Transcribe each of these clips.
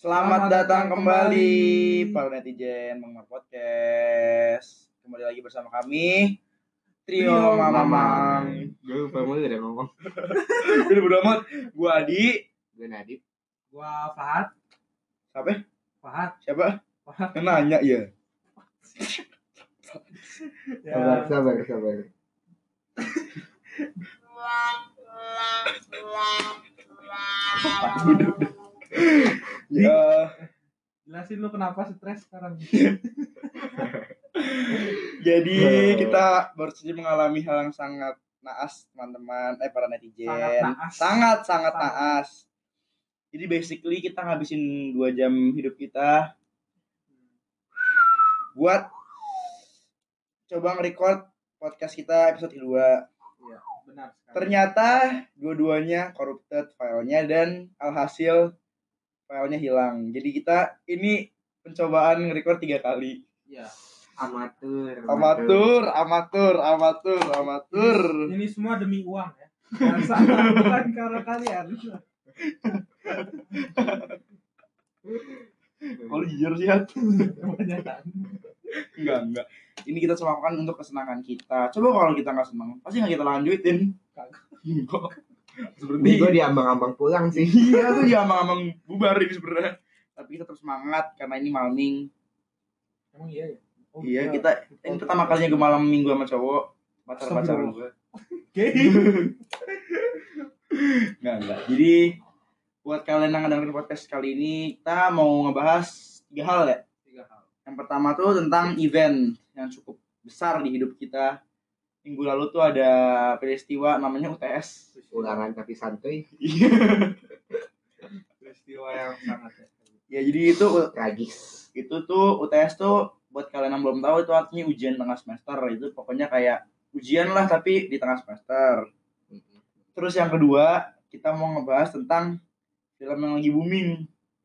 Selamat datang kembali para netizen Mangmar Podcast. Kembali lagi bersama kami Trio Trio Mamang. Gue lupa mulu udah ngomong. Udah bodo amat. Gua Adi. Gue Nadib. Gua Fahad. Siapa? Fahad. Siapa? Fahad. Yang nanya ya. Sabar, sabar, sabar. Udah, udah. Ya, Jelasin lu kenapa stres sekarang. jadi kita baru saja mengalami hal yang sangat naas teman-teman, eh para netizen. Sangat naas. Sangat sangat Sangat. naas. Jadi basically kita ngabisin dua jam hidup kita buat coba nge-record podcast kita episode kedua. Iya, benar sekali. Ternyata dua-duanya corrupted filenya dan alhasil filenya hilang. Jadi kita ini pencobaan nge-record tiga kali. Iya. Amatur. Amatur, amatur, amatur, amatur. Ini semua demi uang ya. Jangan salah, bukan karena kalian. Kalau jujur sih, Hat. Kebanyakan. enggak, enggak. Ini kita lakukan untuk kesenangan kita. Coba kalau kita nggak senang, pasti nggak kita lanjutin. Kagak. Ini Seperti gue diambang-ambang pulang sih. iya tuh ya amang-amang bubar ini sebenarnya. Tapi kita terus semangat karena ini malam ming. Emang iya ya? Oh, Iya, kita ini pertama kalinya gue malam minggu sama cowok pacar-pacaran gue. Oke. Enggak, enggak. Jadi buat kalian yang dengerin podcast kali ini, kita mau ngebahas tiga hal ya. Tiga hal. Yang pertama tuh tentang event yang cukup besar di hidup kita. Minggu lalu tuh ada peristiwa namanya UTS. Ulangan tapi santuy. Iya. Peristiwa yang sangat ya. ya jadi itu Tragis. itu tuh UTS tuh buat kalian yang belum tahu itu artinya ujian tengah semester. Itu pokoknya kayak ujian lah tapi di tengah semester. Terus yang kedua, kita mau ngebahas tentang film yang lagi booming.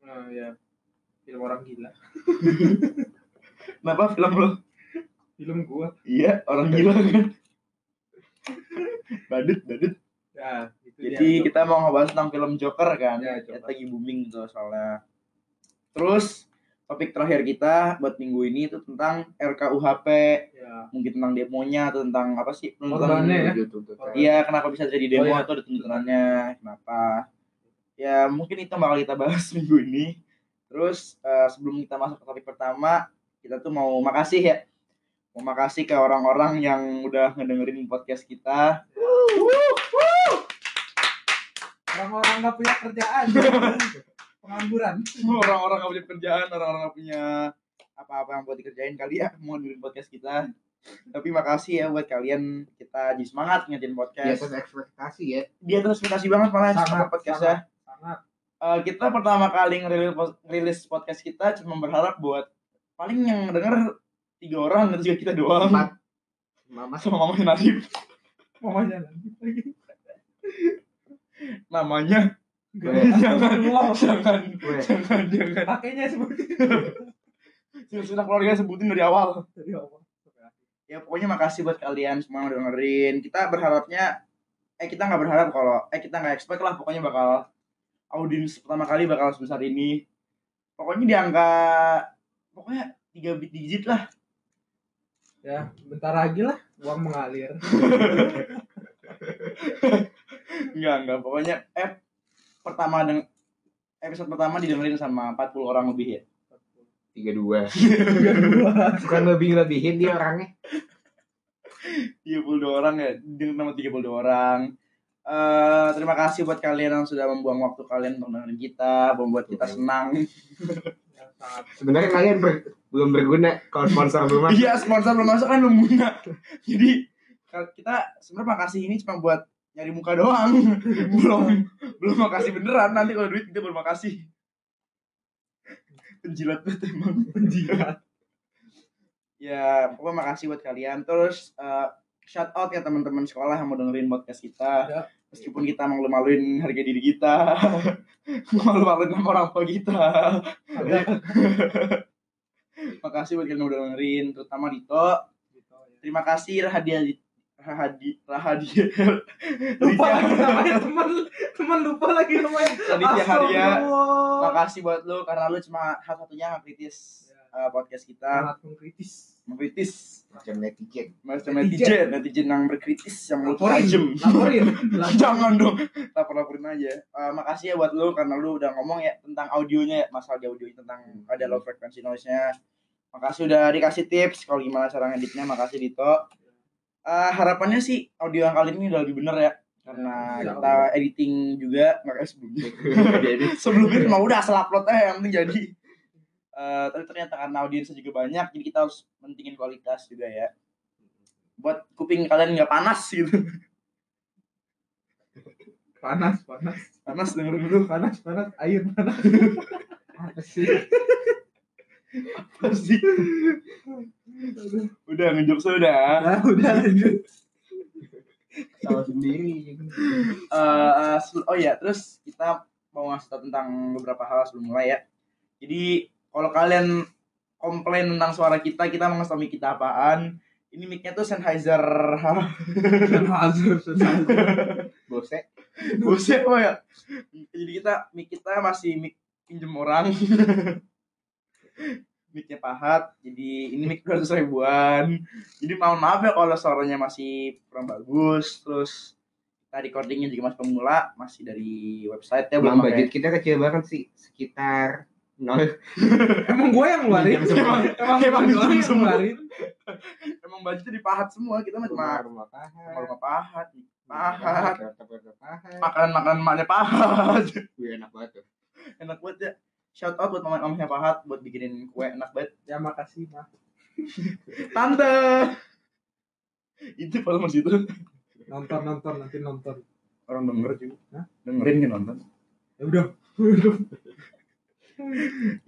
Nah, ya. Film orang gila. Kenapa film lo? Film gua. Iya, orang gila kan. badut, badut. Ya, itu Jadi dia. kita mau ngebahas tentang film Joker kan. Ya, Joker. lagi booming tuh soalnya. Terus topik terakhir kita buat minggu ini itu tentang RKUHP, Ya. mungkin tentang demonya atau tentang apa sih Korbannya ya? Tuntutan. Iya, kenapa bisa jadi demo Oh, iya. atau ada tuntutannya, kenapa? Ya, mungkin itu bakal kita bahas minggu ini. Terus eh, sebelum kita masuk ke topik pertama, kita tuh mau makasih ya. Mau makasih ke orang-orang yang udah ngedengerin podcast kita. Orang-orang nggak punya kerjaan. Pengangguran. Orang-orang gak punya kerjaan, orang-orang gak punya apa-apa yang buat dikerjain kali ya mau dengerin podcast kita. Tapi makasih ya buat kalian kita jadi semangat ngejain Di podcast. atas ekspektasi ya. Dia terus ekspektasi banget malah sama podcastnya. Sangat. Eh, kita pertama kali ngerilis ngerilis podcast kita cuma berharap buat paling yang denger tiga orang dan juga kita doang. Empat. Mama sama mamanya Nadib Mamanya nanti lagi. namanya? Gue. jangan jangan. Gue. jangan jangan. Pakainya seperti sudah keluarga sebutin dari awal. Dari awal. ya pokoknya makasih buat kalian semua yang udah dengerin. Kita berharapnya eh kita nggak berharap kalau eh kita nggak expect lah pokoknya bakal audiens pertama kali bakal sebesar ini. Pokoknya di angka pokoknya tiga digit lah Ya, bentar lagi lah uang mengalir. Enggak, enggak. Pokoknya eh pertama deng episode pertama didengerin sama 40 orang lebih ya. Tiga dua. Bukan lebih lebihin dia orangnya. 32 orang ya, dengan nama 32 orang. Eh terima kasih buat kalian yang sudah membuang waktu kalian untuk dengerin kita, membuat kita senang. Yang sangat Sebenarnya kalian ber- belum berguna kalau sponsor belum masuk. Iya, sponsor belum masuk kan belum guna. Jadi kita sebenarnya makasih ini cuma buat nyari muka doang. belum belum makasih beneran. Nanti kalau duit kita baru makasih. Penjilat banget emang. penjilat. Ya, pokoknya makasih buat kalian. Terus eh, shout out ya teman-teman sekolah yang mau dengerin podcast kita. Ya. Meskipun kita malu-maluin harga diri kita, malu-maluin sama orang tua kita. Makasih buat kalian udah dengerin, terutama Dito. ya. Terima kasih Rahadian Rahadi Rahadi. Lupa lagi namanya teman teman lupa lagi namanya. Raditya Haria makasih buat lu karena lu cuma satu-satunya ngekritis uh, podcast kita. Sangat mengkritis. Mengkritis. Macam netizen. macam Netizen. netizen yang berkritis yang mulut laporin. tajam laporin. Laporin. jangan dong. Lapor-laporin aja. Eh, makasih ya buat lu karena lu udah ngomong ya tentang audionya ya. Masalah di audio tentang ada low frequency noise nya makasih udah dikasih tips kalau gimana cara ngeditnya makasih Dito. Eh, harapannya sih audio yang kali ini udah lebih bener ya karena Insya kita editing juga makanya sebelumnya sebelumnya cuma udah asal upload aja yang penting jadi Eh, tapi ternyata karena audiensnya juga banyak jadi kita harus mentingin kualitas juga ya. Buat kuping kalian nggak panas gitu. Panas panas. Panas dengerin dulu. Panas panas air panas. Apa sih? Apa sih? Udah ngejok sudah nah udah lanjut. Tahu sendiri. Eh, eh, sebel- oh ya terus kita mau ngasih tau tentang beberapa hal sebelum mulai ya. Jadi kalau kalian komplain tentang suara kita kita mau ngasih tau mic kita apaan. Ini micnya tuh Sennheiser Sennheiser Sennheiser. Bose. buset apa ya? Jadi kita mic kita masih mic pinjem orang micnya pahat jadi ini mic 200 ribuan jadi mohon maaf ya kalau suaranya masih kurang bagus terus kita recordingnya juga masih pemula masih dari website ya Emang belum budget kita kecil banget sih. Sekitar nol. emang gue yang ngeluarin semua. emang Emang gue yang ngeluarin emang budgetnya dipahat semua kita mah cuma Rumah rumah pahat. rumah rumah pahat pahat makanan makanan maknya pahat Wih, enak banget tuh. enak banget ya shout out buat mama mamanya pahat buat bikinin kue enak banget. Ya makasih mah tante! Itu kalau masih itu. Nonton nonton nanti nonton. Orang denger juga. Hah? dengerin kan nonton? Ya udah.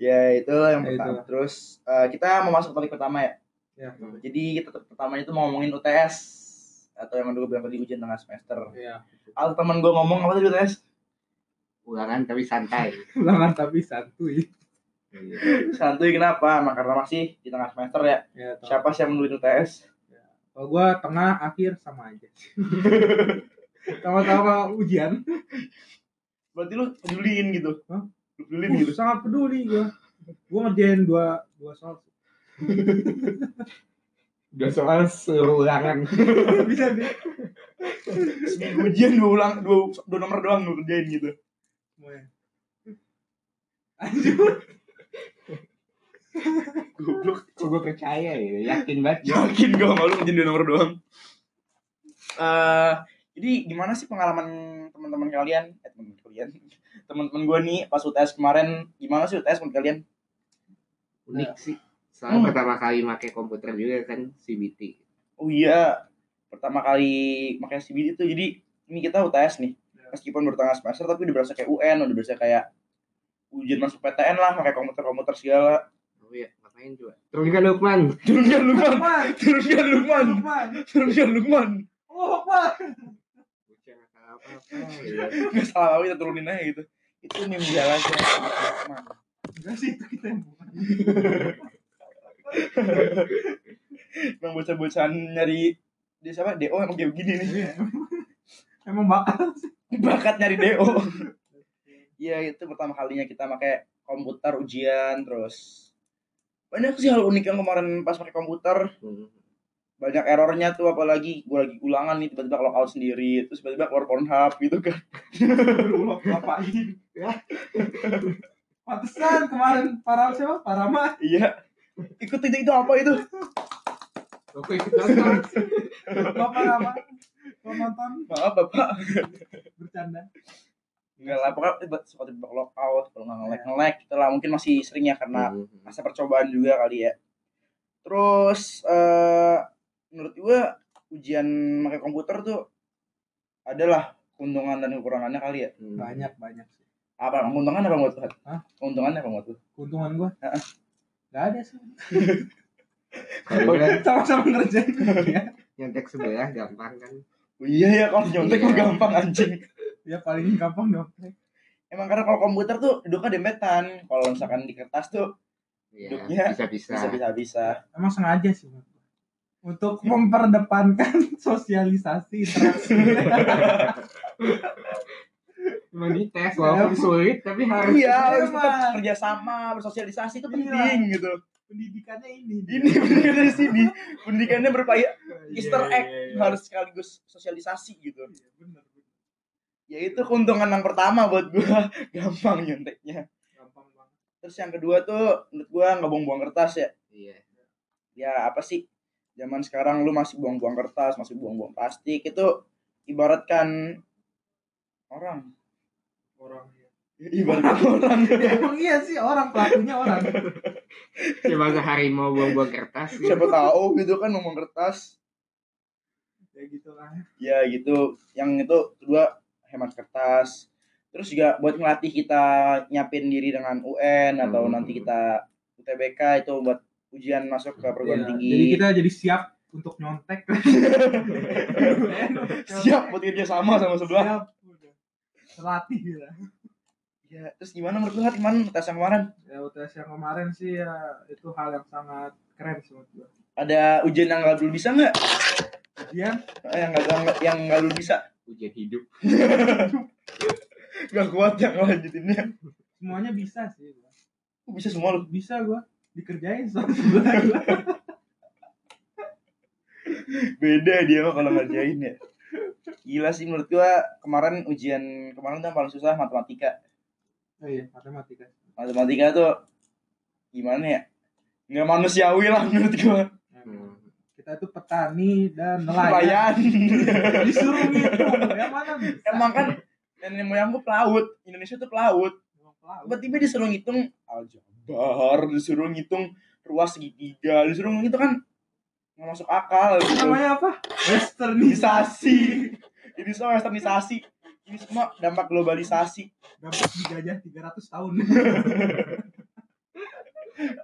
Ya itu yang Ya, pertama. itu. terus eh, kita mau masuk topik pertama ya? Ya jadi kita pertamanya itu mau ngomongin UTS atau yang dulu bilang tadi ujian tengah semester. Ya. Kalau teman gue ngomong apa tadi UTS Ulangan tapi santai. ulangan tapi santuy. Iya. santuy kenapa? Emang karena masih di tengah semester ya? Ya siapa sih yang menunggu UTS? Kalau gue tengah akhir sama aja. Sama-sama ujian. Berarti lu peduliin gitu? Hah? lu peduliin gitu? Uh, sangat peduli gue gue ngerjain dua dua soal. Udah soal suruh ulangan. bisa. Deh seminggu ujian dua ulang dua, dua nomor doang lu kerjain gitu lanjut. Goblok. Kok gue percaya ya, yakin banget. yakin gue malu dua nomor doang. Eh jadi gimana sih pengalaman teman-teman kalian? Eh teman-teman kalian. Teman-teman gue nih pas UTS kemarin gimana sih UTS menurut kalian? Unik sih. Soalnya Hmm. pertama kali pakai komputer juga kan CBT. oh iya pertama kali makanya CBD itu. Jadi ini kita UTS nih meskipun baru tengah semester tapi udah berasa kayak UN udah berasa kayak ujian masuk PTN lah pakai komputer-komputer segala. Oh iya, ngapain coba? Turunkan Lukman. turunkan Lukman. Turunkan Lukman. Turunkan Lukman. Oh Lukman. Bocah nggak salah apa kita turunin aja gitu. Itu meme jalan sih Lukman enggak sih itu kita yang bukan Emang bocah-bocahan nyari dia siapa? DO emang kayak begini nih. Iya. emang bakal Bakat nyari DO. Iya, itu pertama kalinya kita pakai komputer ujian terus banyak sih hal unik yang kemarin pas pakai komputer. Hmm. banyak errornya tuh apalagi gue lagi ulangan nih tiba-tiba clock out sendiri terus tiba-tiba keluar Pornhub gitu kan. Berulang ngapain? Ya. Pantesan kemarin para siapa? Parama iya. Ikut itu itu apa itu Oke, ikut nonton. Bapak Rama Mau nonton maaf bapak bercanda Enggak lah, pokoknya tiba suka tiba clock out, kalau nggak nge-lag nge-lag gitu lah. Mungkin masih sering ya karena Hmm. masa percobaan juga kali ya. Terus eh menurut gue ujian pakai komputer tuh adalah keuntungan dan kekurangannya kali ya. Hmm. banyak banyak sih Apa keuntungan apa buat tuh? Hah? Keuntungannya apa buat tuh? keuntungan gua Heeh. nggak ada sih sama-sama ngerjain ya, nyontek sebelah gampang kan. Oh, iya ya kalau nyontek mah Iya. gampang anjing. ya paling gampang dong Emang karena kalau komputer tuh duduknya dempetan. Kalau misalkan di kertas tuh Iya, Duduknya bisa-bisa. bisa bisa bisa. emang sengaja sih untuk memperdepankan sosialisasi interaksi. Emang di tes walaupun sulit tapi harus iya harus kerjasama bersosialisasi itu Iya. penting gitu Pendidikannya ini. ini pendidikan dari sini pendidikannya berupaya Easter Iya, egg iya, iya. harus sekaligus sosialisasi gitu Iya, bener, bener. ya itu keuntungan yang pertama buat gua gampang nyonteknya Gampang banget. terus yang kedua tuh menurut gua nggak buang-buang kertas ya Iya. ya apa sih zaman sekarang lu masih buang-buang kertas masih buang-buang plastik itu ibaratkan orang Orang ya. ibaratkan orang Ya, emang iya sih orang pelakunya orang. Coba ke harimau buang-buang kertas. gitu. siapa tahu gitu kan ngomong kertas Ya gitu lah. ya gitu yang itu kedua hemat kertas terus juga buat ngelatih kita nyiapin diri dengan UN atau Hmm. nanti kita UTBK itu buat ujian masuk ke perguruan Ya, tinggi Jadi kita jadi siap untuk nyontek. siap buat kerja sama sama sebelah Siap. Udah. Terlatih gitu. Ya terus gimana menurut lu Hat? gimana tes yang kemarin Ya UTS yang kemarin sih ya itu hal yang sangat keren sih menurut gua. ada ujian yang nggak dulu bisa nggak Kemudian Eh, yang nggak- yang nggak dulu bisa Ujian hidup. nggak kuat yang lanjutinnya semuanya bisa sih. gua. Kok bisa semua lu Bisa gua dikerjain sama sebelah gua. beda dia mah kalau ngerjain ya gila sih menurut gua kemarin ujian kemarin tuh yang paling susah matematika Oh iya, matematika. matematika tuh gimana ya nggak manusiawi lah menurut gua Hmm. Kita itu petani dan nelayan. nelayan Disuruh ngitung, yang mana bisa? emang kan nenek moyangku pelaut Indonesia tuh pelaut tiba-tiba disuruh ngitung aljabar disuruh ngitung ruas segitiga disuruh ngitung kan nggak masuk akal Itu gitu. namanya apa? Westernisasi. Ini semua westernisasi ini semua dampak globalisasi. Dampak dijajah 300 tahun.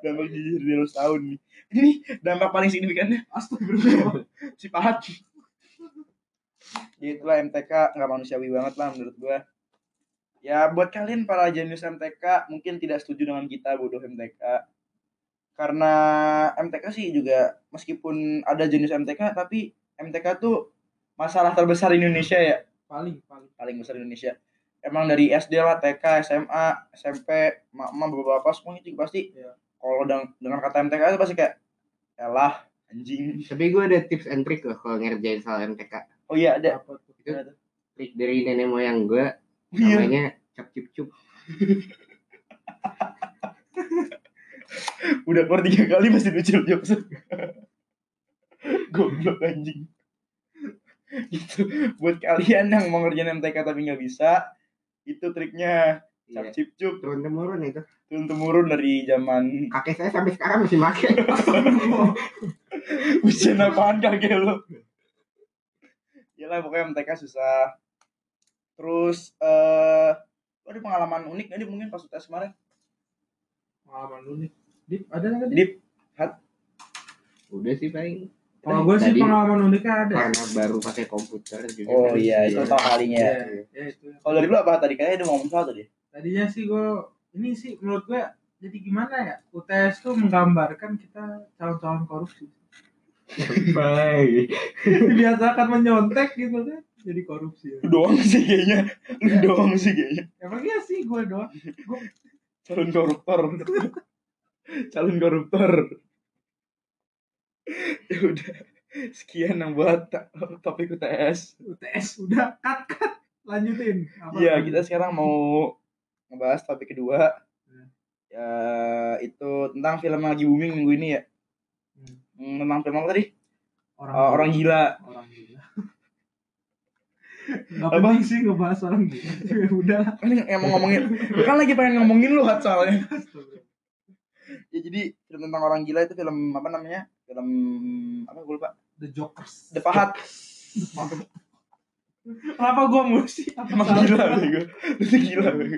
dampak di 200 tahun nih. Ini dampak paling signifikannya Astagfirullah. si pahat ya itulah MTK nggak manusiawi banget lah menurut gua. Ya buat kalian para jenius MTK mungkin tidak setuju dengan kita bodoh MTK karena MTK sih juga meskipun ada jenius MTK tapi MTK tuh masalah terbesar Indonesia ya Paling, paling. paling besar di Indonesia emang dari SD lah TK SMA SMP mama bapak-bapak semuanya juga pasti Iya. kalau dengan, dengan kata MTK itu pasti kayak elah anjing Tapi gue ada tips and trick loh kalau ngerjain soal MTK. oh iya ada Apa tuh? Itu trik dari nenek moyang gue iya namanya cap cip cup. udah keluar tiga kali masih lucu jokes goblok anjing itu buat kalian yang mau ngerjain MTK tapi nggak bisa itu triknya cap Iya. cip cup Turun temurun itu. turun temurun dari zaman Kakek saya sampai sekarang masih pakai. ujian apaan kakek lo Yalah pokoknya MTK susah terus eh lo ada pengalaman unik nggak mungkin pas UTS kemarin Pengalaman lu nih. Dip, ada nggak Dip? Dip Udah sih paling. Kalau gue sih pengalaman uniknya ada. Karena baru pakai komputer juga. oh kan. iya itu pertama kalinya ya. Iya, ya itu. kalau dari lu apa tadi kayaknya dia ngomong sesuatu deh Tadinya sih gue ini sih menurut gue jadi gimana ya UTS tuh menggambarkan kita calon-calon korupsi Baik. dibiasakan menyontek gitu kan jadi korupsi ya. doang sih kayaknya lu doang sih kayaknya emang iya sih gue doang calon koruptor calon koruptor ya udah. Sekian yang buat topik UTS UTS udah. Cut cut. Lanjutin. Apa? Iya kita sekarang mau ngebahas topik kedua. Hmm. ya itu tentang film yang lagi booming minggu ini ya. Hmm. Hmm, tentang film apa tadi? Orang Oh, orang gila. orang gila. Gak Apa? penting sih ngebahas orang gila. Ya udah. Kan yang mau ngomongin. Kan lagi pengen ngomongin lu hat soalnya. Ya jadi film tentang orang gila itu film apa namanya film apa gue lupa. The Jokers. The Pahat. Kenapa gue mulu sih? Apa emang salah? gila bego itu gila bego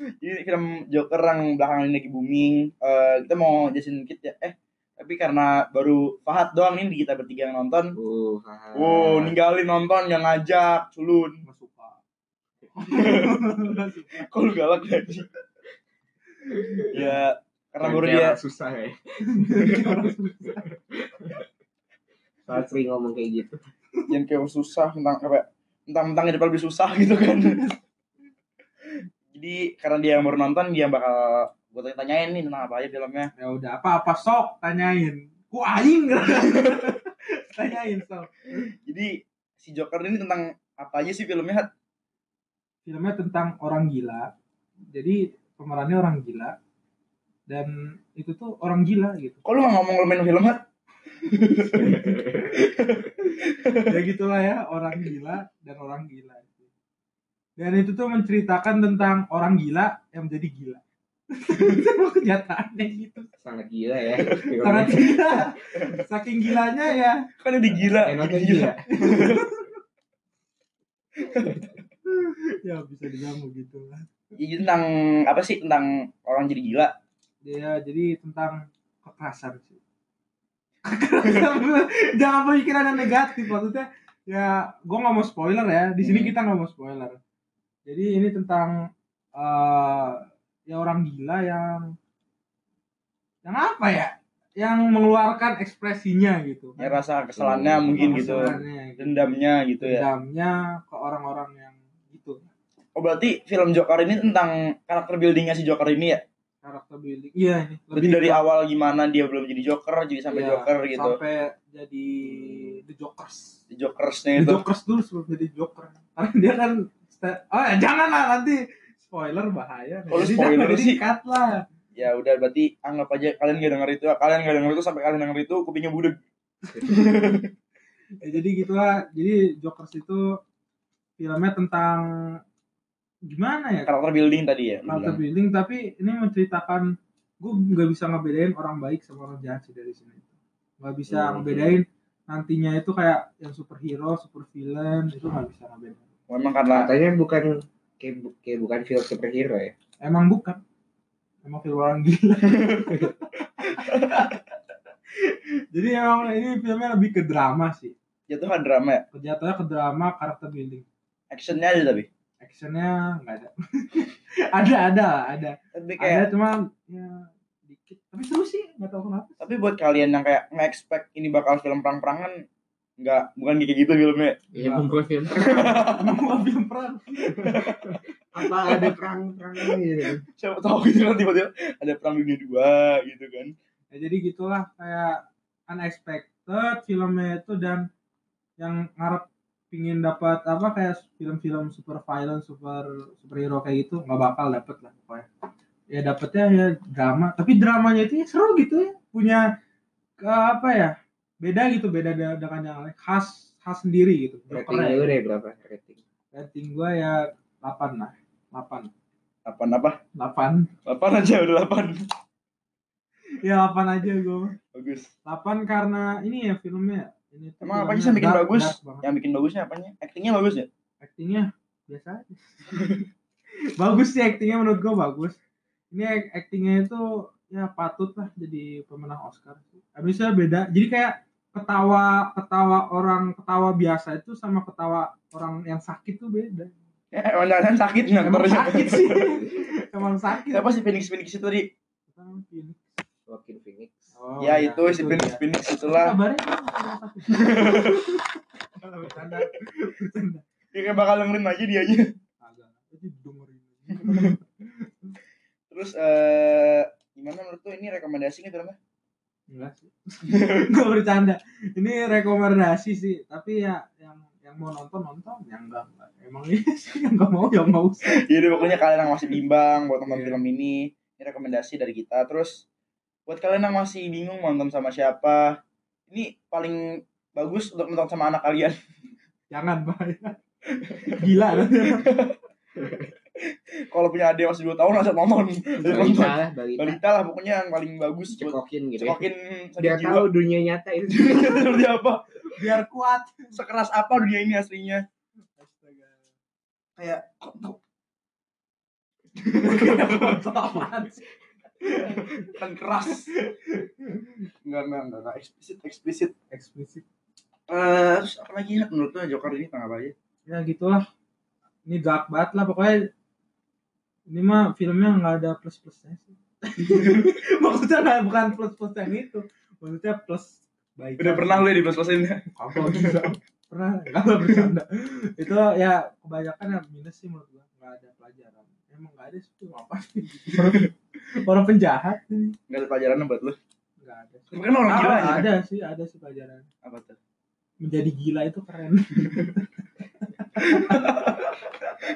jadi film Joker yang belakangan ini lagi booming. Eh, kita mau jelasin dikit ya. Eh tapi karena baru Fahad doang ini kita bertiga yang nonton. Uh, haha. wow ninggalin nonton yang ngajak culun. Nggak suka. Kok lu galak lagi ya karena baru dia susah ya. soal sering ngomong kayak gitu. Yang kayak susah tentang apa ya, tentang tentang hidup lebih susah gitu kan. Jadi karena dia yang baru nonton dia bakal gue tanya tanyain nih tentang apa aja filmnya. Ya udah apa apa sok tanyain. Ku aing. Tanyain sok. Jadi si Joker ini tentang apa aja sih filmnya filmnya tentang orang gila. Jadi pemerannya orang gila dan itu tuh orang gila gitu. Kok lu gak ngomong lu main film Hat? ya gitulah ya orang gila dan orang gila. Dan itu tuh menceritakan tentang orang gila yang menjadi gila. Itu kenyataannya gitu. Sangat gila ya. Sangat gila. Saking gilanya ya. Kan udah gila. Enaknya gila. Gila. Ya bisa dibilang begitu lah. Jadi tentang apa sih? Tentang orang jadi gila ya jadi tentang kekerasan sih. Kekerasan jangan pemikiran yang negatif maksudnya ya gue nggak mau spoiler ya di sini Hmm. kita nggak mau spoiler. Jadi ini tentang eh ya orang gila yang yang apa ya yang mengeluarkan ekspresinya gitu ya rasa keselannya mungkin gitu gitu. dendamnya gitu ya. Dendamnya ke orang-orang yang gitu. Oh berarti film Joker ini tentang karakter buildingnya si Joker ini ya karakter building. Iya ini berarti dari awal gimana dia belum jadi Joker jadi sampai Iya, Joker gitu. sampai jadi the Jokers. Di Jokersnya The itu. Jokers dulu sebelum jadi Joker. Karena dia kan oh ya jangan lah nanti. Spoiler bahaya. Oh, lu Jadi spoiler jangan, jadi sih. cut lah. Ya udah berarti anggap aja kalian gak denger itu kalian gak denger itu sampai kalian denger itu kupingnya budek ya, jadi gitulah. Jadi Jokers itu filmnya tentang gimana ya? Karakter building tadi ya karakter building tapi ini menceritakan gue nggak bisa ngebedain orang baik sama orang jahat sih dari sini. Nggak bisa Hmm. ngebedain nantinya itu kayak yang superhero super villain itu nggak bisa ngebedain. Memang karena katanya bukan kayak, bu- kayak bukan film superhero ya? Emang bukan. Emang film orang gila. Jadi emang ini filmnya lebih ke drama sih. Jatuhan drama ya? Kejatuhannya ke drama karakter building. Actionnya ada tapi actionnya nggak ada. Ada ada ada. Tapi ada kayak cuma ya dikit. Tapi seru sih nggak tahu kenapa. Tapi buat kalian yang kayak nge-expect ini bakal film perang-perangan nggak bukan kayak gitu filmnya. Ya bukan film. Mau film perang. Apa ada perang perang gitu siapa tahu gitu kan tiba-tiba ada perang dunia dua gitu kan. Ya jadi gitulah kayak unexpected filmnya itu dan yang ngarep pingin dapat apa kayak film-film super violent super superhero kayak gitu nggak bakal dapet lah pokoknya. Ya dapetnya ya drama tapi dramanya itu ya seru gitu ya punya ke apa ya beda gitu beda da- dengan yang lain khas khas sendiri gitu rating Joker lu ya. deh berapa rating? Rating gua ya 8 lah 8 apa apa? 8 delapan aja udah delapan. Ya 8 aja gua. Bagus. 8 karena ini ya filmnya ini emang apa sih yang bikin dark- bagus? dark yang bikin bagusnya apanya? Actingnya bagus ya? Actingnya biasa aja. Bagus sih actingnya menurut gua bagus. Ini actingnya itu ya patut lah jadi pemenang Oscar. Habisnya beda. Jadi kayak ketawa ketawa orang ketawa biasa itu sama ketawa orang yang sakit tuh beda. Ya emang sakit nggak emang sakit sih. Emang sakit. Siapa sih Phoenix Phoenix itu tadi Phoenix Oh, ya itu si Phoenix. Phoenix itulah kabarnya bercanda dia kayak bakal dengerin aja dia aja terus eh gimana menurut tuh ini rekomendasi nggak filmnya Enggak sih. Enggak bercanda. Ini rekomendasi sih, tapi ya yang yang mau nonton nonton, yang enggak enggak. Emang ini sih yang enggak mau ya usah. jadi pokoknya kalian yang masih bimbang buat nonton Iya. film ini ini rekomendasi dari kita terus buat kalian yang masih bingung mau nonton sama siapa ini paling bagus untuk nonton sama anak kalian Jangan bahaya. Gila nanti. kalau punya adik masih 2 tahun langsung nonton balita nonton lah balita balita lah pokoknya yang paling bagus cekokin gitu ya cekokin sakit biar jiwa tahu dunia nyata itu seperti apa Biar kuat. sekeras apa dunia ini aslinya Astaga. kayak? Kan keras enggak enggak enggak, enggak. eksplisit eksplisit Eksplisit. Eh, terus apa lagi ya menurut lo Joker ini tentang apa aja Ya gitulah. Ini dark banget lah pokoknya. Ini mah filmnya nggak ada plus-plusnya sih. Maksudnya nggak bukan plus-plus yang itu. Maksudnya plus baik Udah pernah lu ya di plus-plusin? kalau bisa pernah kalau bercanda itu ya kebanyakan ya minus sih menurut gua nggak ada pelajaran emang nggak ada sih apa sih orang penjahat sih Enggak ada pelajaran buat lu. nggak ada kan orang gila Ah, aja. ada sih ada sih pelajaran Apa tuh? menjadi gila itu keren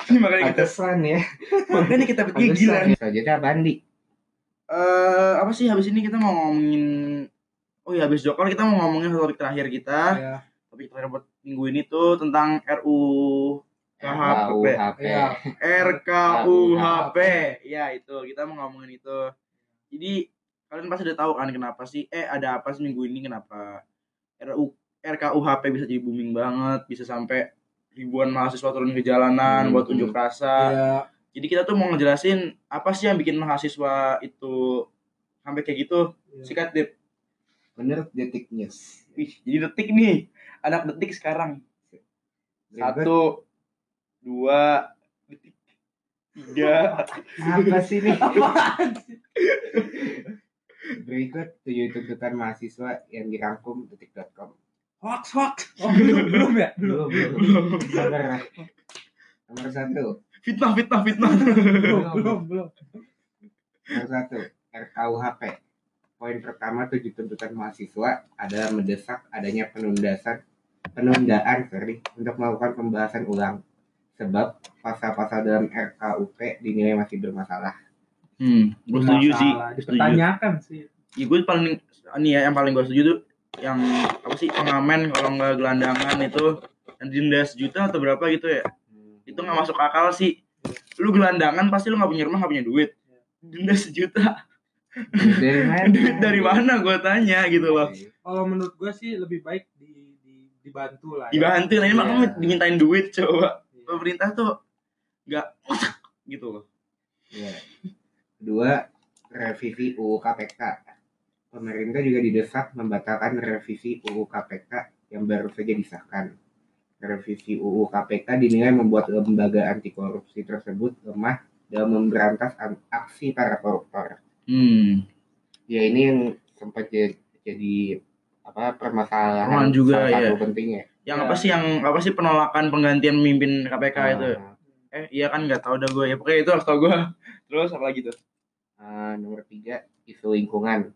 Ini makanya kita Pantesan ya. makanya kita bertiga gila. Pantesan. Selanjutnya Bandi. Eh apa sih habis ini kita mau ngomongin Oh iya habis Joker kita mau ngomongin topik terakhir kita. ya Topik terakhir buat minggu ini tuh tentang RU KHP. RKUHP. Iya. RKUHP. Ya itu kita mau ngomongin itu. Jadi kalian pasti udah tahu kan kenapa sih eh ada apa sih minggu ini kenapa RU RKUHP bisa jadi booming banget, bisa sampai ribuan mahasiswa turun ke jalanan Hmm. buat unjuk rasa. ya Jadi kita tuh mau ngejelasin apa sih yang bikin mahasiswa itu sampai kayak gitu. Iya. Sikat Dip. Menurut Detik News. Wih, jadi detik nih. Anak detik sekarang. Satu, dua, detik, tiga. apa sih nih? Berikut tujuh tuntutan mahasiswa yang dirangkum detik.com. hoax, hoax. oh belum belum ya belum Belum, belum. Sabar. Nomor satu. Fitnah, fitnah, fitnah. belum belum belum Nomor satu. RKUHP. Poin pertama tujuh tuntutan mahasiswa adalah mendesak adanya penundasan penundaan sorry, untuk melakukan pembahasan ulang sebab pasal-pasal dalam RKUP dinilai masih bermasalah. Hmm, gue setuju sih. Setuju. dipertanyakan sih Ya, gue paling nih ya yang paling gue setuju tuh yang apa sih pengamen kalau nggak gelandangan itu yang denda sejuta atau berapa gitu ya itu nggak masuk akal sih lu gelandangan pasti lu nggak punya rumah nggak punya duit denda sejuta Dari mana? duit dari mana gue tanya gitu loh kalau menurut gue sih lebih baik di, di dibantu lah ya. dibantu nah ini Iya. makanya dimintain duit coba Iya. Pemerintah tuh nggak gitu loh Iya. Kedua, revisi UU KPK. Pemerintah juga didesak membatalkan revisi UU KPK yang baru saja disahkan. Revisi UU KPK dinilai membuat lembaga anti korupsi tersebut lemah dalam memberantas an- aksi para koruptor. hmm Ya ini yang sempat jadi, jadi apa permasalahan Permasalahan juga, salah satu ya. Yang Ya. apa sih yang apa sih penolakan penggantian pemimpin KPK itu Ah, eh iya kan nggak tahu dah gue ya pokoknya itu harus tau gue terus apa lagi tuh ah, nomor tiga, isu lingkungan.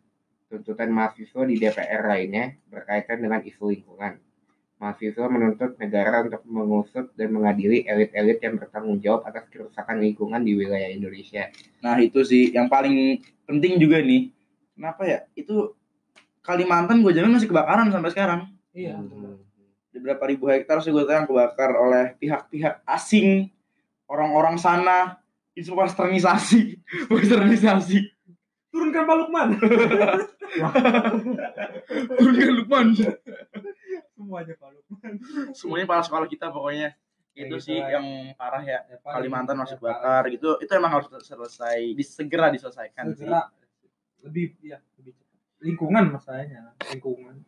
Tuntutan mahasiswa di DPR lainnya berkaitan dengan isu lingkungan. Mahasiswa menuntut negara untuk mengusut dan mengadili elit-elit yang bertanggung jawab atas kerusakan lingkungan di wilayah Indonesia. Nah itu sih yang paling penting juga nih. Kenapa ya? Itu Kalimantan gue jamin masih kebakaran sampai sekarang. iya Hmm. Ada berapa ribu hektar sih gue tahu yang kebakar oleh pihak-pihak asing, orang-orang sana. Itu westernisasi, westernisasi. turunkan Pak Lukman Turunkan Lukman. semuanya Pak Lukman Semuanya para sekolah kita pokoknya. Kayak Itu gitu sih lah. yang parah ya. Ya, Kalimantan ya, masih paling- bakar gitu. Itu emang harus selesai, dis- segera diselesaikan sih. segera lebih ya lebih cepat lingkungan masalahnya lingkungan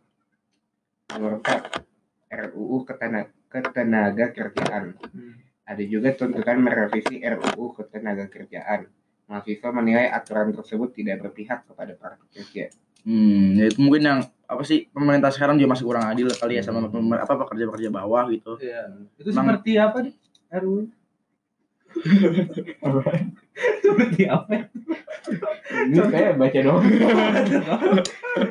empat, RUU Ketenaga, Ketenaga Kerjaan. Ada juga tuntutan merevisi RUU Ketenaga Kerjaan. Mahasiswa menilai aturan tersebut tidak berpihak kepada para pekerja. Hmm, ya itu mungkin yang apa sih pemerintah sekarang juga masih kurang adil kali ya sama Hmm. pemer- apa pekerja-pekerja bawah gitu. Iya. Itu Emang- seperti apa nih? RU? seperti apa? Ini kayak baca doang.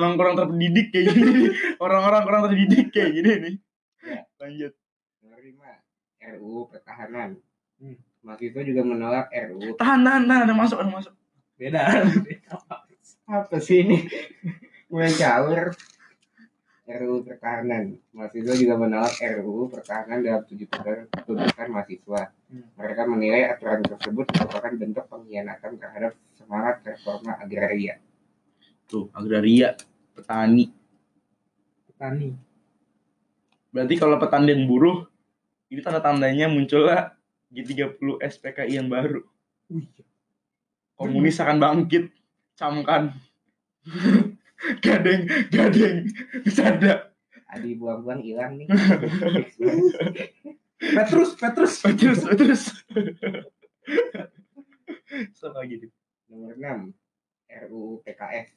Emang kurang terdidik kayak gini. Orang-orang kurang terdidik kayak gini nih. Ya. Lanjut. Nomor lima, RUU Pertahanan. Hmm. Mahasiswa juga menolak RUU. Tahan, tahan, tahan, ada masuk, ada masuk. Beda. Apa sih ini? Mulai caur. RUU Pertahanan. Mahasiswa juga menolak RUU Pertahanan dalam tujuh tuntutan tuntutan mahasiswa. Hmm. Mereka menilai aturan tersebut merupakan bentuk pengkhianatan terhadap semangat reforma agraria. Tuh, agraria, petani. Petani. Berarti kalau petani dan buruh, ini tanda-tandanya munculnya G30 SPKI yang baru. Wih. Komunis akan bangkit. Camkan. gadeng, gadeng. Bercanda. Adi buang-buang hilang nih. Petrus, Petrus. Terus, terus. Sama. Dit. Nomor 6, RUU PKS.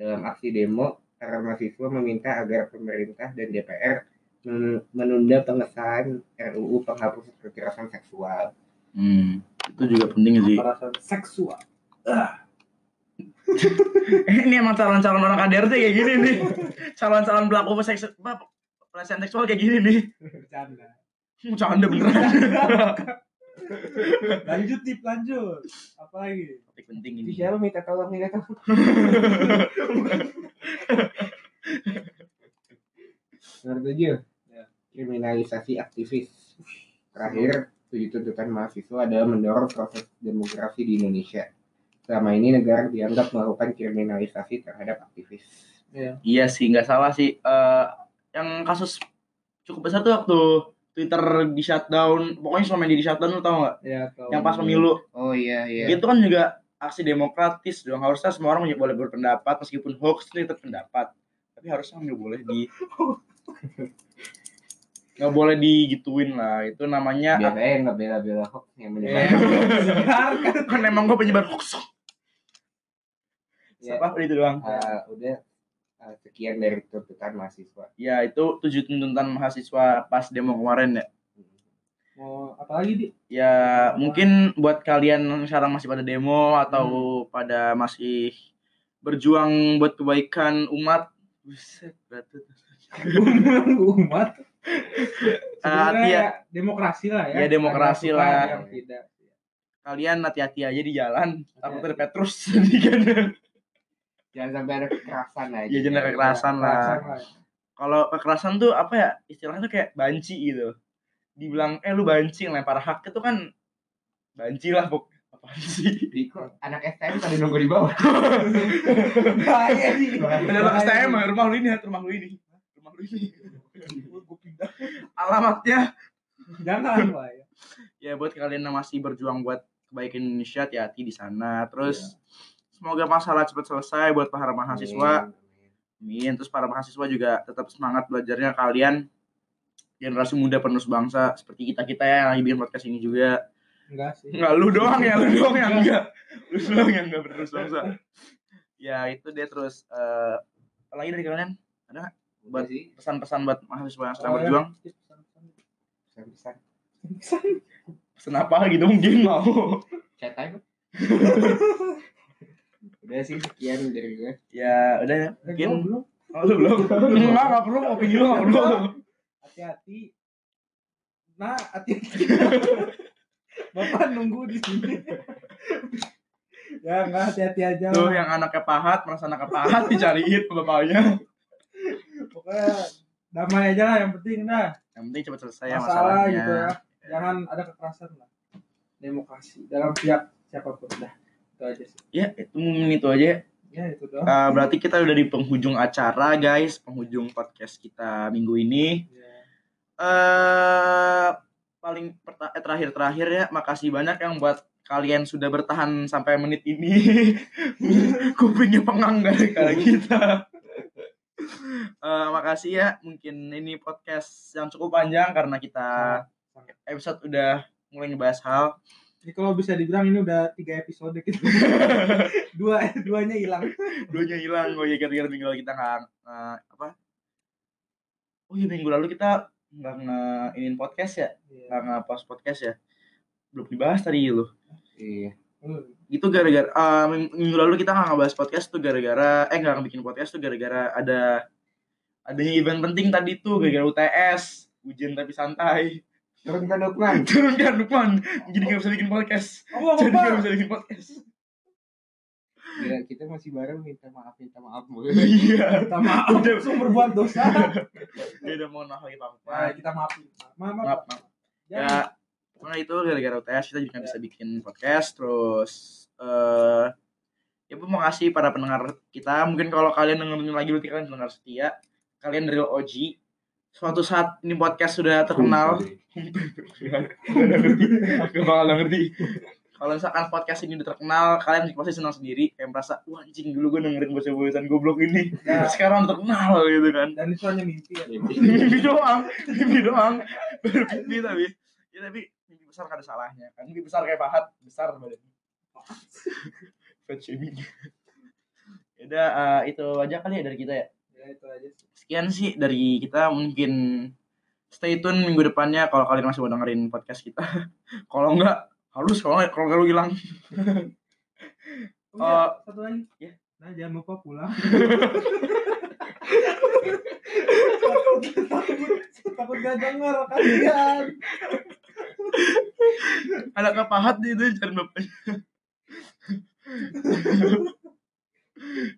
Dalam aksi demo, para mahasiswa meminta agar pemerintah dan DPR men- menunda pengesahan RUU penghapus kekerasan seksual. Hmm, itu juga penting sih. Perasaan seksual. ini emang calon-calon orang KDRT kayak gini nih. Calon-calon pelaku seks pelecehan seksual kayak gini nih. Bercanda. Canda beneran. Lanjut tip lanjut. Apa lagi? Topik penting ini. siapa minta tolong minta tolong? Nomor tujuh, Ya. kriminalisasi aktivis. Terakhir, tujuh tuntutan mahasiswa adalah mendorong proses demokrasi di Indonesia. Selama ini negara dianggap melakukan kriminalisasi terhadap aktivis. Iya. Iya sih, nggak salah sih. Eh, yang kasus cukup besar tuh waktu Twitter di shutdown. Pokoknya selama ini di shutdown lu tau nggak? Ya, kalau Yang pas pemilu. Oh iya iya. Itu kan juga aksi demokratis dong. Harusnya semua orang boleh berpendapat meskipun hoax itu tetap pendapat. Tapi harusnya nggak boleh di nggak boleh digituin lah. Itu namanya Biasanya nggak bela-bela hoax yang Ya, menyebar. kan emang gue penyebar hoax. Ya. Siapa itu doang? Eh, udah sekian dari tuntutan mahasiswa. Ya itu tujuh tuntutan mahasiswa pas demo kemarin ya. mau apa lagi di? Ya mungkin buat kalian yang sekarang masih pada demo atau pada masih berjuang buat kebaikan umat. Buset, berat tuh. umat. Ah, Sebenarnya ya, demokrasi lah ya. Ya, demokrasi lah. yang tidak. Kalian hati-hati aja di jalan. Takut Hati-hati. ada Petrus jadi kan. Jangan sampai ada kekerasan aja. Iya, jangan ada kekerasan lah. Lah. Kalau kekerasan tuh apa ya? Istilahnya tuh kayak banci gitu. Dibilang eh lu banci lempar hak itu kan banci lah pok. Apaan sih? Anak STM pada nunggu di bawah. Bahaya nih. Ada anak STM rumah lu ini, rumah lu ini. Rumah lu ini. Gue pindah. Alamatnya Jangan ya. ya buat kalian yang masih berjuang buat kebaikan Indonesia hati-hati di sana terus semoga masalah cepat selesai buat para mahasiswa. amin terus para mahasiswa juga tetap semangat belajarnya. Kalian generasi muda penerus bangsa seperti kita kita ya yang lagi bikin podcast ini juga. Enggak sih. nggak lu doang ya lu doang yang enggak. Lu doang yang enggak penerus bangsa. Ya itu dia terus eh apa lagi dari kalian? Buat sih. pesan-pesan buat mahasiswa yang sedang Oh, ya. berjuang? Pesan-pesan. pesan apa gitu? Mungkin mau. Chat aja. Udah sih sekian dari gue. ya udah ya Eh, mungkin belum. Oh, lu belum? Enggak, enggak perlu opini lu enggak perlu. Hati-hati. Nah, hati-hati. Bapak nunggu di sini. ya enggak hati-hati aja Tuh lah. yang anaknya pahat, merasa anaknya pahat dicariin bapaknya. Pokoknya damai aja lah yang penting dah. Yang penting cepat selesai ya Masalah masalahnya. gitu ya. Jangan ada kekerasan lah. Demokrasi dalam pihak siapa pun dah. Itu aja sih. Ya, itu mungkin itu aja. Ya itu doang. Eh, berarti kita udah di penghujung acara, guys. Penghujung podcast kita minggu ini. Ya. Eh paling eh, terakhir-terakhir ya, makasih banyak yang buat kalian sudah bertahan sampai menit ini. Kupingnya pengang gara-gara kita. Eh, makasih ya, mungkin ini podcast yang cukup panjang karena kita episode udah mulai ngebahas hal. Ini kalau bisa dibilang ini udah tiga episode gitu. Dua duanya hilang. Duanya hilang, oh ya gara-gara minggu lalu kita nggak nggak- apa? Oh iya minggu lalu kita nggak nge-inin podcast ya, nggak nge-post podcast ya. Belum dibahas tadi lu. Iya. itu gara-gara eh, ming- minggu lalu kita nggak ngebahas podcast tuh gara-gara eh nggak bikin podcast tuh gara-gara ada adanya event penting tadi tuh gara-gara UTS ujian tapi santai Turunkan Lukman. turunkan Lukman jadi nggak bisa bikin podcast Oh, jadi nggak apa? bisa bikin podcast Ya, kita masih bareng minta maaf minta maaf mulu. iya Kita maaf Udah. langsung berbuat dosa. dia udah mohon maaf lagi pak Nah, kita maafin. Maaf, maaf. maaf maaf Jangan. ya pokoknya itu gara-gara UTS kita juga nggak bisa bikin podcast terus eh ya Bu, mau kasih para pendengar kita mungkin kalau kalian dengerin lagi berarti kalian pendengar setia kalian dari OG suatu saat ini podcast sudah terkenal. Gak bakal ngerti. Kalau misalkan podcast ini udah terkenal kalian pasti senang sendiri. Kayak merasa wah anjing dulu gue dengerin bocah-bocahan goblok ini. Ya. sekarang terkenal gitu kan. Dan itu hanya mimpi ya. mimpi. Doang mimpi doang. Mimpi tapi ya tapi mimpi besar gak ada salahnya. Kan mimpi besar kayak Fahad besar badan fat shaming ya udah eh, itu aja kali ya dari kita ya ya itu aja sih. Sekian sih dari kita. Mungkin stay tune minggu depannya kalau kalian masih mau dengerin podcast kita. Kalau enggak halus. Kalau nggak- kalau nggak lu hilang. Oh, Eh, satu lagi. ya. nah jangan lupa pulang. Takut takut gak denger kalian ada kepahat nih itu cari bapaknya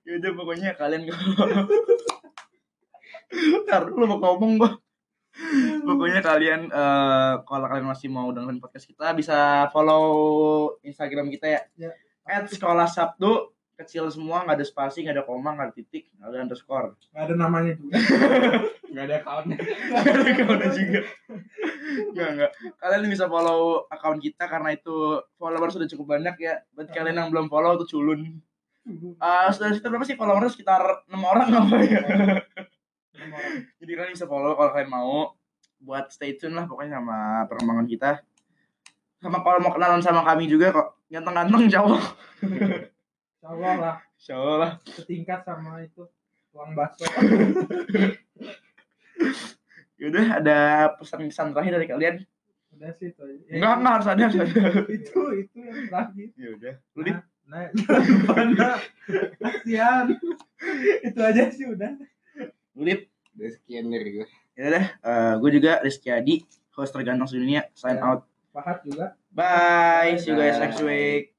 ya udah pokoknya kalian kalau ntar lu mau ngomong gua pokoknya kalian eh, kalau kalian masih mau dengerin podcast kita bisa follow instagram kita ya. Ya. at sekolah sabtu kecil semua nggak ada spasi nggak ada koma nggak ada titik nggak ada underscore. Nggak ada namanya juga. Nggak ada accountnya. nggak ada account juga. Nggak nggak. Kalian bisa follow account kita karena itu followers sudah cukup banyak ya. Buat kalian yang belum follow tuh culun. Ah, sudah sekitar berapa sih followersnya? Sekitar enam orang apa ya? Orang. Jadi kalian bisa follow kalau kalian mau. Buat stay tune lah pokoknya sama perkembangan kita. Sama kalau mau kenalan sama kami juga kok. Ganteng-ganteng jauh Allah. Lah. Allah lah. Setingkat sama itu uang bakso. Yaudah ada pesan-pesan terakhir dari kalian? Udah sih itu Ya, enggak enggak harus ada harus ada. Itu itu yang terakhir. Yaudah lu Dit? nah lupa nah kasihan. Itu aja sih udah lu Dit? Udah sekian dari gue. yaudah eh, gue juga Rizky Adi host terganteng sedunia sign Ya. out pahat juga bye see you guys next week